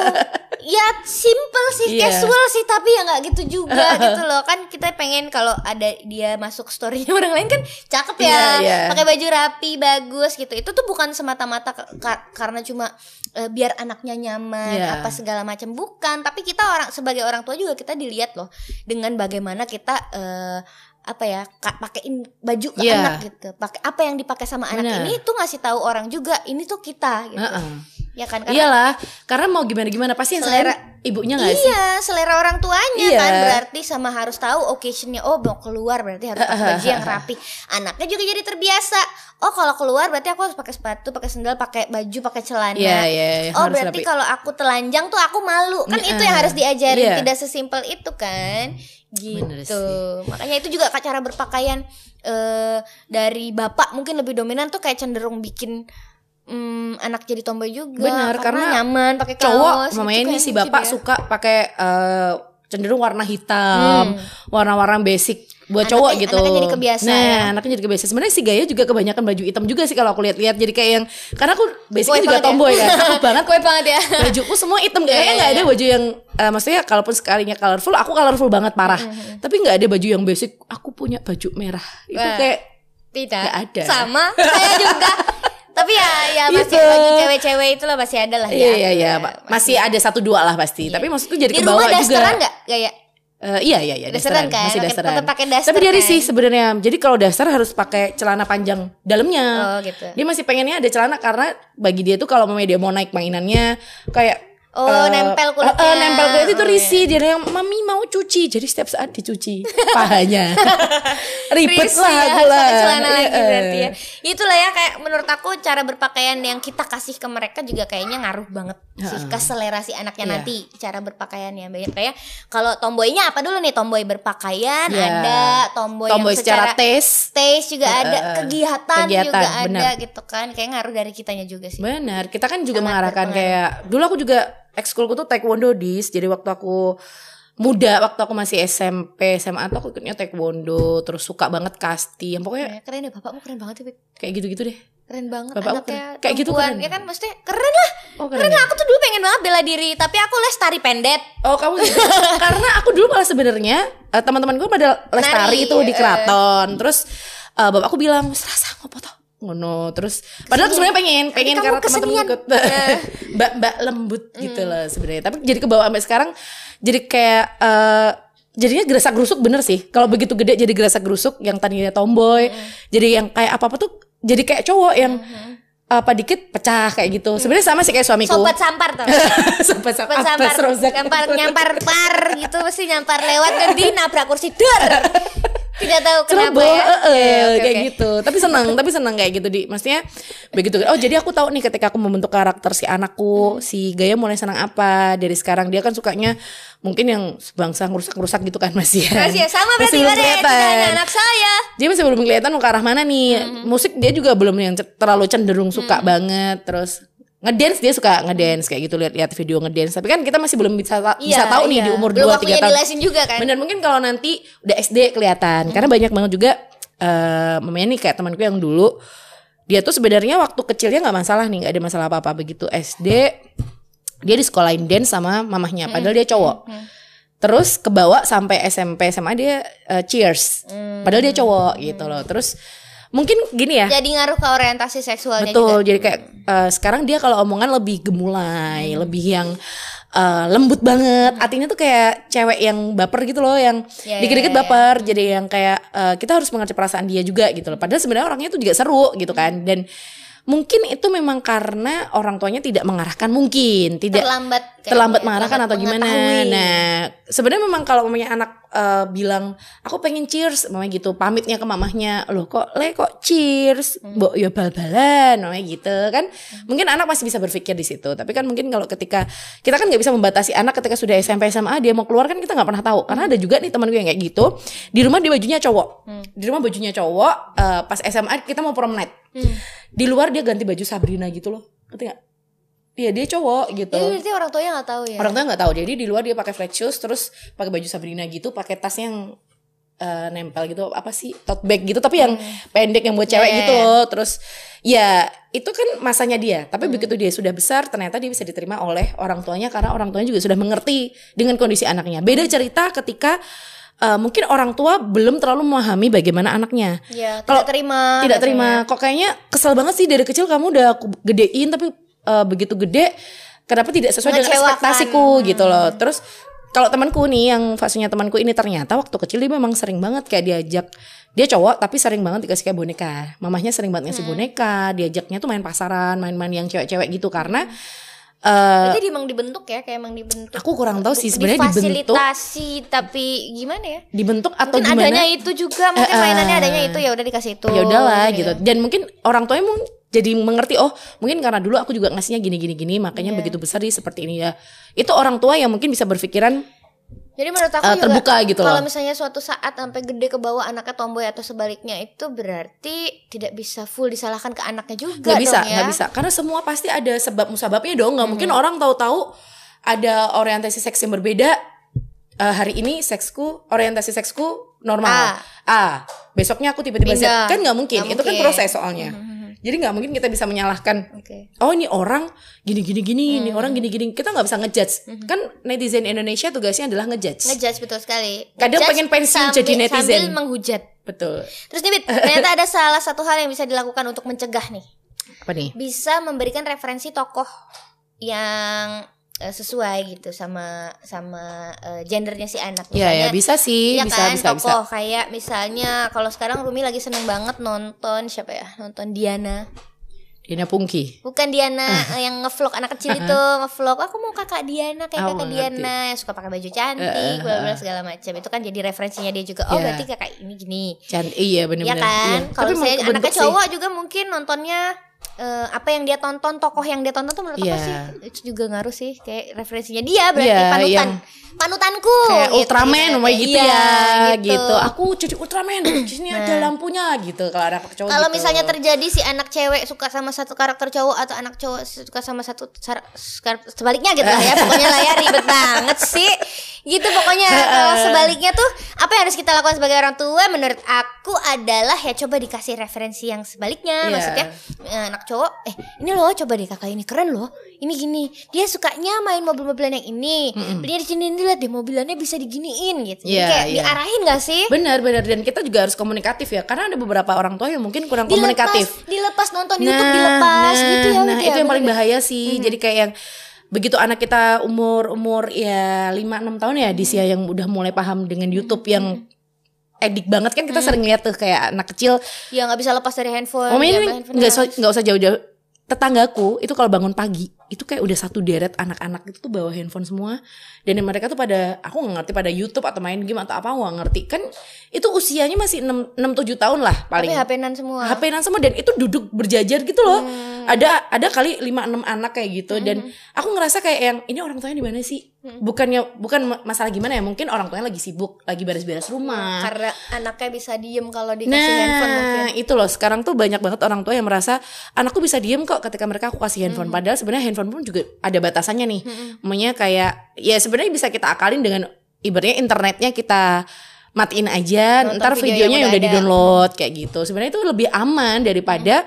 ya simple sih, Iya. casual sih tapi ya nggak gitu juga *laughs* gitu loh. Kan kita pengen kalau ada dia masuk storynya orang lain kan cakep ya. Iya, iya. Pakai baju rapi, bagus gitu. Itu tuh bukan semata-mata ka- ka- karena cuma eh, biar anaknya nyaman Iya. apa segala macam bukan, tapi kita orang sebagai orang tua juga kita dilihat loh dengan bagaimana kita eh, apa ya ka- pakein baju ke Iya. anak gitu pakai apa yang dipakai sama anak Benar. ini tuh ngasih tahu orang juga ini tuh kita gitu Heeh. ya kan karena Iyalah, karena mau gimana gimana pasti yang Selera- selera ibunya nggak sih? Iya, selera orang tuanya Iya. kan berarti sama harus tahu occasionnya. Oh, mau keluar berarti harus pakai baju yang rapi. Anaknya juga jadi terbiasa. Oh, kalau keluar berarti aku harus pakai sepatu, pakai sendal, pakai baju, pakai celana. Iya, iya, iya, Oh, berarti kalau aku telanjang tuh aku malu. Kan itu Mm-mm. yang harus diajarin, Iya. tidak sesimpel itu kan. Bener Gitu. sih. Makanya itu juga cara berpakaian eh dari bapak mungkin lebih dominan tuh kayak cenderung bikin mm, anak jadi tomboy juga Benar, karena nyaman pakai kaos Cowok, gitu mamanya ini si lucu bapak dia. suka pakai eh, cenderung warna hitam, warna-warna basic buat Anaknya- cowok gitu. anaknya jadi kebiasa Nah, ya. anaknya jadi kebiasa. Sebenarnya si Gaya juga kebanyakan baju hitam juga sih kalau aku lihat-lihat. Jadi kayak yang karena aku basically Kue juga ya. tomboy kan. Aku *laughs* banget Kue banget ya. bajuku semua hitam Iya, kayaknya iya, nggak iya. ada baju yang eh, maksudnya kalaupun sekalinya colorful aku colorful banget parah tapi nggak ada baju yang basic aku punya baju merah itu Wah. kayak Tidak. Nggak ada. Sama. Saya juga. *laughs* Tapi ya ya masih Gitu. bagi cewek-cewek itu lah masih ada lah iya ya. iya iya masih ada satu dua lah pasti tapi maksudku jadi Di ke bawah rumah juga dasteran nggak Eh, iya iya iya Dasteran dasteran, kan? masih dasteran. tetap pakai daster Tapi dia kan? sih sebenarnya. Jadi kalau daster harus pakai celana panjang dalamnya. Oh, gitu. Dia masih pengennya ada celana karena bagi dia tuh kalau memang dia mau naik mainannya kayak Oh, eh, nempel kulitnya. eh, nempel kulit itu Oh, risih. Dia yang mami mau cuci. Jadi setiap saat dicuci *laughs* pahanya. *laughs* Ribet Risih lah ya, aku lah. pakai celana lagi eh. berarti ya. Itulah ya kayak menurut aku cara berpakaian yang kita kasih ke mereka juga kayaknya ngaruh banget sih ke selera si anaknya Iya. nanti cara berpakaiannya. Banyak kayak kalau tomboynya apa dulu nih? Tomboy berpakaian Iya. ada, tomboy, Tomboy yang secara secara taste. taste juga Eh, ada, kegiatan, Kegiatan, juga ada benar. gitu kan. Kayak ngaruh dari kitanya juga sih. Benar, kita kan juga Sangat mengarahkan kayak dulu aku juga ekskulku tuh taekwondo dis. Jadi waktu aku muda, waktu aku masih SMP, SMA tuh aku ikutnya taekwondo, terus suka banget kasti. Yang pokoknya Ya, keren ya bapakmu keren banget ya kayak gitu-gitu deh. Keren banget Bapakmu anaknya keren. Kayak gitu keren. Ya kan maksudnya keren lah Oh, Keren lah aku tuh dulu pengen banget bela diri Tapi aku les tari pendet Oh kamu gitu. *laughs* Karena aku dulu malah sebenarnya eh, teman-teman gue pada lestari Nari, itu di eh. keraton. Terus eh, bapakku bilang serasa ngopo toh ngono. Terus padahal sebenarnya pengen pengen karena teman-teman ikut. *laughs* Mbak mbak lembut gitu loh sebenarnya. Tapi jadi ke bawah sampai sekarang jadi kayak eh, jadinya gerasak gerusuk bener sih. Kalau begitu gede jadi gerasak gerusuk yang tadinya tomboy jadi yang kayak apa apa tuh jadi kayak cowok yang apa dikit pecah kayak gitu. Sebenarnya sama sih kayak suamiku. Sobat sampar tuh. Sobat *laughs* Sobat sampar. Nyampar, par gitu Pasti nyampar lewat Dan di nabrak kursi Dor *laughs* Tidak tahu kenapa Ceroboh, ya eh, eh, Iya, oke, kayak oke. gitu. Tapi senang, tapi senang kayak gitu di. Maksudnya begitu. Oh jadi aku tahu nih ketika aku membentuk karakter si Hmm. anakku, si Gaya mulai senang apa dari sekarang. Dia kan sukanya mungkin yang sebangsa ngerusak-ngerusak gitu kan masih ya. Masih ya sama Masih berarti belum Bare Tidak kelihatan. anak saya Dia masih belum kelihatan mau ke arah mana nih. Hmm. Musik dia juga belum yang terlalu cenderung suka banget. Terus ngedance dia suka ngedance kayak gitu lihat-lihat video ngedance. Tapi kan kita masih belum bisa ta- bisa Iya, tahu nih iya. di umur 2 Belum 3 waktunya tahun. dilesin juga kan. Bener mungkin kalau nanti udah SD kelihatan. Karena banyak banget juga uh, mamanya nih kayak temanku yang dulu dia tuh sebenarnya waktu kecilnya nggak masalah nih nggak ada masalah apa apa begitu SD dia di sekolahin dance sama mamahnya padahal dia cowok. Terus kebawa sampai SMP SMA dia uh, cheers. Padahal dia cowok gitu loh. Terus mungkin gini ya. Jadi ngaruh ke orientasi seksualnya betul juga. jadi kayak uh, sekarang dia kalau omongan lebih gemulai lebih yang uh, lembut banget. Artinya tuh kayak cewek yang baper gitu loh yang Ya, dikit-dikit ya, ya, baper. Jadi yang kayak uh, kita harus mengerti perasaan dia juga gitu loh. Padahal sebenarnya orangnya tuh juga seru gitu kan. Dan mungkin itu memang karena orang tuanya tidak mengarahkan mungkin tidak terlambat terlambat mengarahkan atau gimana. Nah, sebenarnya memang kalau mamanya anak eh, bilang aku pengen cheers, mamanya gitu, pamitnya ke mamahnya, loh kok le kok cheers, Hmm. mbok ya bal-balan, mamanya gitu kan. Mungkin anak masih bisa berpikir di situ, tapi kan mungkin kalau ketika kita kan nggak bisa membatasi anak ketika sudah SMP SMA dia mau keluar kan kita nggak pernah tahu. Karena ada juga nih teman gue yang kayak gitu, di rumah dia bajunya cowok, Hmm. di rumah bajunya cowok, eh, pas SMA kita mau prom night, Hmm. di luar dia ganti baju Sabrina gitu loh, ngerti nggak? Iya dia cowok gitu. Jadi berarti orang tuanya nggak tahu ya. Orang tua nggak tahu. Jadi di luar dia pakai flat shoes terus pakai baju Sabrina gitu, pakai tas yang eh, nempel gitu apa sih tote bag gitu tapi yang pendek yang buat cewek Hmm. Iya, gitu iya, loh. Terus ya itu kan masanya dia. Hmm. Tapi begitu dia sudah besar ternyata dia bisa diterima oleh orang tuanya karena orang tuanya juga sudah mengerti dengan kondisi anaknya. Beda cerita ketika eh, mungkin orang tua belum terlalu memahami bagaimana anaknya. Ya, tidak terima. tidak terima kok kayaknya kesel banget sih dari kecil kamu udah aku gedein tapi eh, begitu gede kenapa tidak sesuai dengan ekspektasiku gitu loh terus kalau temanku nih yang fasenya temanku ini ternyata waktu kecil dia memang sering banget kayak diajak dia cowok tapi sering banget dikasih kayak boneka mamahnya sering banget ngasih boneka diajaknya tuh main pasaran main-main yang cewek-cewek gitu karena eh Berarti emang dibentuk ya, kayak emang dibentuk. aku kurang tahu sih sebenarnya dibentuk Difasilitasi tapi gimana ya? dibentuk atau Mungkin gimana adanya itu juga, mungkin eh. mainannya adanya itu ya udah dikasih itu. ya udahlah gitu. gitu dan mungkin orang tuanya mungkin jadi mengerti oh mungkin karena dulu aku juga ngasihnya gini gini gini makanya Iya. begitu besar dia seperti ini ya. Itu orang tua yang mungkin bisa berpikiran Jadi menurut aku juga terbuka gitu kalau misalnya suatu saat sampai gede ke bawah anaknya tomboy atau sebaliknya itu berarti tidak bisa full disalahkan ke anaknya juga nggak bisa dong ya. nggak bisa. Karena semua pasti ada sebab musababnya dong. Nggak mungkin orang tahu-tahu ada orientasi seks yang berbeda Eh, hari ini seksku orientasi seksku normal. A, besoknya aku tiba-tiba Z kan nggak mungkin. Nggak itu kan mungkin. proses soalnya jadi nggak mungkin kita bisa menyalahkan Oke. oh ini orang gini gini gini ini Hmm. orang gini gini kita nggak bisa ngejudge kan netizen Indonesia tugasnya adalah ngejudge Ngejudge betul sekali. Kadang Ngejudge pengen pensiun sambil- jadi netizen. Sambil menghujat. betul Terus nih ternyata ada salah satu hal yang bisa dilakukan untuk mencegah nih. apa nih Bisa memberikan referensi tokoh yang eh, sesuai gitu sama sama eh, gendernya si anak. ya ya bisa sih Iya bisa kan bisa bisa. tokoh kayak misalnya kalau sekarang Rumi lagi seneng banget nonton siapa ya? Nonton Diana. Dina Pungki. Bukan Diana eh, yang ngevlog anak kecil itu ngevlog. Aku mau kakak Diana kayak Oh, kakak ngerti. Diana. yang suka pakai baju cantik bla bla segala macam. Itu kan jadi referensinya dia juga. Oh Iya. berarti kakak ini gini. Cantik iya ya benar-benar kan? Iya. kalau saya sih. cowok juga mungkin nontonnya eh, apa yang dia tonton tokoh yang dia tonton tuh menurut aku Iya. sih itu juga ngaruh sih kayak referensinya dia berarti Iya, panutan yang- panutanku kayak gitu, Ultraman gitu. gitu, gitu ya gitu. aku cucu Ultraman di sini ada lampunya gitu kalau anak cowok Kalau gitu. misalnya terjadi si anak cewek suka sama satu karakter cowok atau anak cowok suka sama satu sebaliknya gitu lah ya *laughs* pokoknya lah ya ribet banget sih gitu pokoknya kalau *laughs* sebaliknya tuh apa yang harus kita lakukan sebagai orang tua menurut aku adalah ya coba dikasih referensi yang sebaliknya Iya. maksudnya eh, anak cowok eh ini loh coba deh kakak ini keren loh ini gini dia sukanya main mobil-mobilan yang ini belinya di sini nih lihat deh mobilannya bisa diginiin gitu. Jadi Iya, kayak iya. diarahin gak sih? Benar benar dan kita juga harus komunikatif ya karena ada beberapa orang tua yang mungkin kurang dilepas komunikatif. dilepas nonton YouTube dilepas nah, gitu ya nah Wit, itu ya, yang paling bahaya sih. Jadi kayak yang begitu anak kita umur umur ya 5 6 tahun ya Disia yang udah mulai paham dengan YouTube yang edik banget. Kan kita sering lihat tuh kayak anak kecil ya nggak bisa lepas dari handphone dia ini nggak usah nggak usah jauh-jauh. Tetanggaku itu kalau bangun pagi itu kayak udah satu deret anak-anak itu tuh bawa handphone semua. Dan mereka tuh pada aku nggak ngerti pada YouTube atau main game atau apa aku nggak ngerti. Kan itu usianya masih 6 6 7 tahun lah paling. tapi HP-nan semua. HP-nan semua dan itu duduk berjajar gitu loh. Ada ada kali 5 6 anak kayak gitu. Dan aku ngerasa kayak yang ini orang tuanya di mana sih? Bukannya bukan ma- masalah gimana ya, mungkin orang tuanya lagi sibuk, lagi beres-beres rumah. karena anaknya bisa diem kalau dikasih Nah, handphone mungkin itu loh sekarang tuh banyak banget orang tua yang merasa anakku bisa diem kok ketika mereka aku kasih Hmm. handphone. Padahal sebenarnya handphone pun juga ada batasannya nih. Namanya kayak ya sebenarnya bisa kita akalin dengan ibaratnya internetnya kita matiin aja Nonton ntar video videonya yang udah udah di download kayak gitu sebenarnya itu lebih aman daripada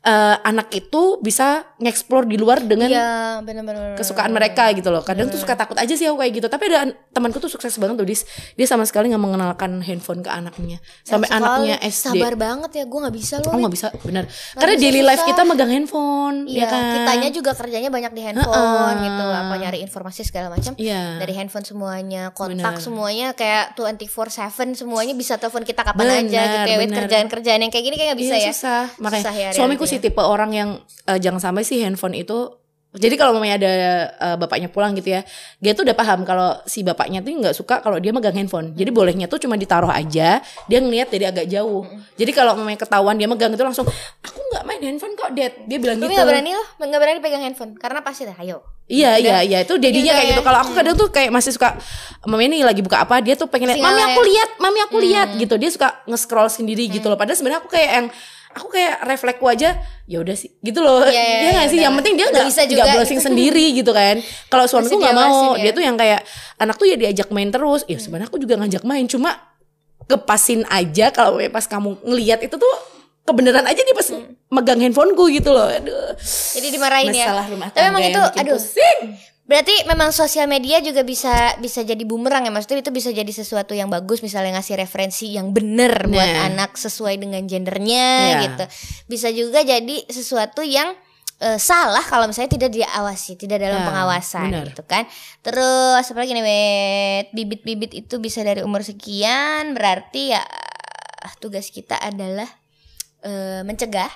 eh, anak itu bisa ngeksplor di luar dengan Iya, benar-benar. kesukaan mereka gitu loh. Kadang tuh suka takut aja sih aku kayak gitu. Tapi ada temanku tuh sukses banget tuh. Dia sama sekali nggak mengenalkan handphone ke anaknya. Sampai Sekali, anaknya SD. Sabar banget ya, gue nggak bisa loh. Oh nggak bisa, benar. Karena bisa, daily life susah. kita megang handphone, Iya, ya kan? kitanya juga kerjanya banyak di handphone Heeh. gitu, apa nyari informasi segala macam. Iya. Dari handphone semuanya, kontak Benar. semuanya kayak 24/7 semuanya bisa telepon kita kapan aja Benar, gitu ya. Kerjaan-kerjaan yang kayak gini kayak nggak bisa Iya, ya. susah. Makanya Susah ya suamiku sih tipe orang yang eh, jangan sampai sih handphone itu jadi kalau mamanya ada eh, bapaknya pulang gitu ya, dia tuh udah paham kalau si bapaknya tuh nggak suka kalau dia megang handphone. Jadi Hmm. bolehnya tuh cuma ditaruh aja, dia ngeliat dari agak jauh. Jadi kalau mamanya ketahuan dia megang itu langsung, aku nggak main handphone kok, Dad. Dia bilang Tapi gitu. nggak berani loh, nggak berani pegang handphone karena pasti dah, ayo. Iya iya iya itu dedinya Udah kayak ya. gitu. Kalau aku kadang tuh kayak masih suka mami ini lagi buka apa dia tuh pengen lihat mami ya. aku lihat mami aku lihat gitu. Dia suka nge-scroll sendiri gitu loh. Padahal sebenarnya aku kayak yang aku kayak refleksku aja ya udah sih gitu loh. Iya, iya, Dia iya, nggak sih udah. yang penting dia nggak nggak juga browsing sendiri gitu kan. Kalau suamiku nggak mau. ya. Dia tuh yang kayak anak tuh ya diajak main terus. Ya sebenarnya aku juga ngajak main cuma kepasin aja kalau pas kamu ngelihat itu tuh kebenaran aja nih pas megang handphoneku gitu loh. Aduh. Jadi dimarahin ya. Masalah rumah Tapi tangga emang yang itu aduh. pusing. Berarti memang sosial media juga bisa bisa jadi bumerang ya maksudnya itu bisa jadi sesuatu yang bagus misalnya ngasih referensi yang bener buat Nah. anak sesuai dengan gendernya Iya. gitu. Bisa juga jadi sesuatu yang eh, salah kalau misalnya tidak diawasi, tidak dalam Nah, pengawasan benar. gitu kan. Terus apa lagi nih, Wet? Bibit-bibit itu bisa dari umur sekian, berarti ya tugas kita adalah eh, mencegah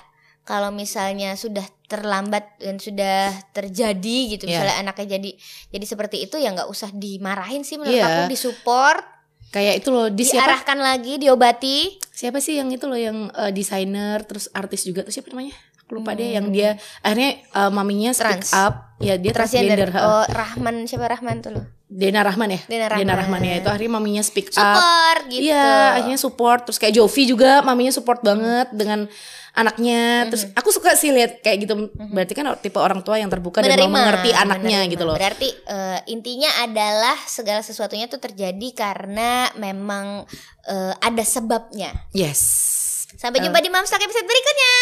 kalau misalnya sudah terlambat dan sudah terjadi gitu Iya. misalnya anaknya jadi jadi seperti itu ya nggak usah dimarahin sih menurut Iya. aku disupport Kayak itu loh di siapa diarahkan lagi diobati siapa sih yang itu loh yang eh, desainer terus artis juga tuh siapa namanya? Aku lupa deh yang dia akhirnya eh, maminya speak Hmm. Trans. up. Ya dia transgender. oh Rahman siapa Rahman tuh loh Dena Rahman ya? Dena Rahman. ya itu akhirnya maminya speak up. support gitu Iya, akhirnya support. Terus kayak Jovi juga maminya support banget dengan anaknya. Mm-hmm. Terus mhm. aku suka sih lihat kayak gitu. Mm-hmm. Berarti kan tipe orang tua yang terbuka menerima, dan mau mengerti anaknya menerima. gitu loh. Berarti uh, intinya adalah segala sesuatunya tuh terjadi karena memang uh, ada sebabnya. Yes. Sampai jumpa di di Mamsak episode berikutnya.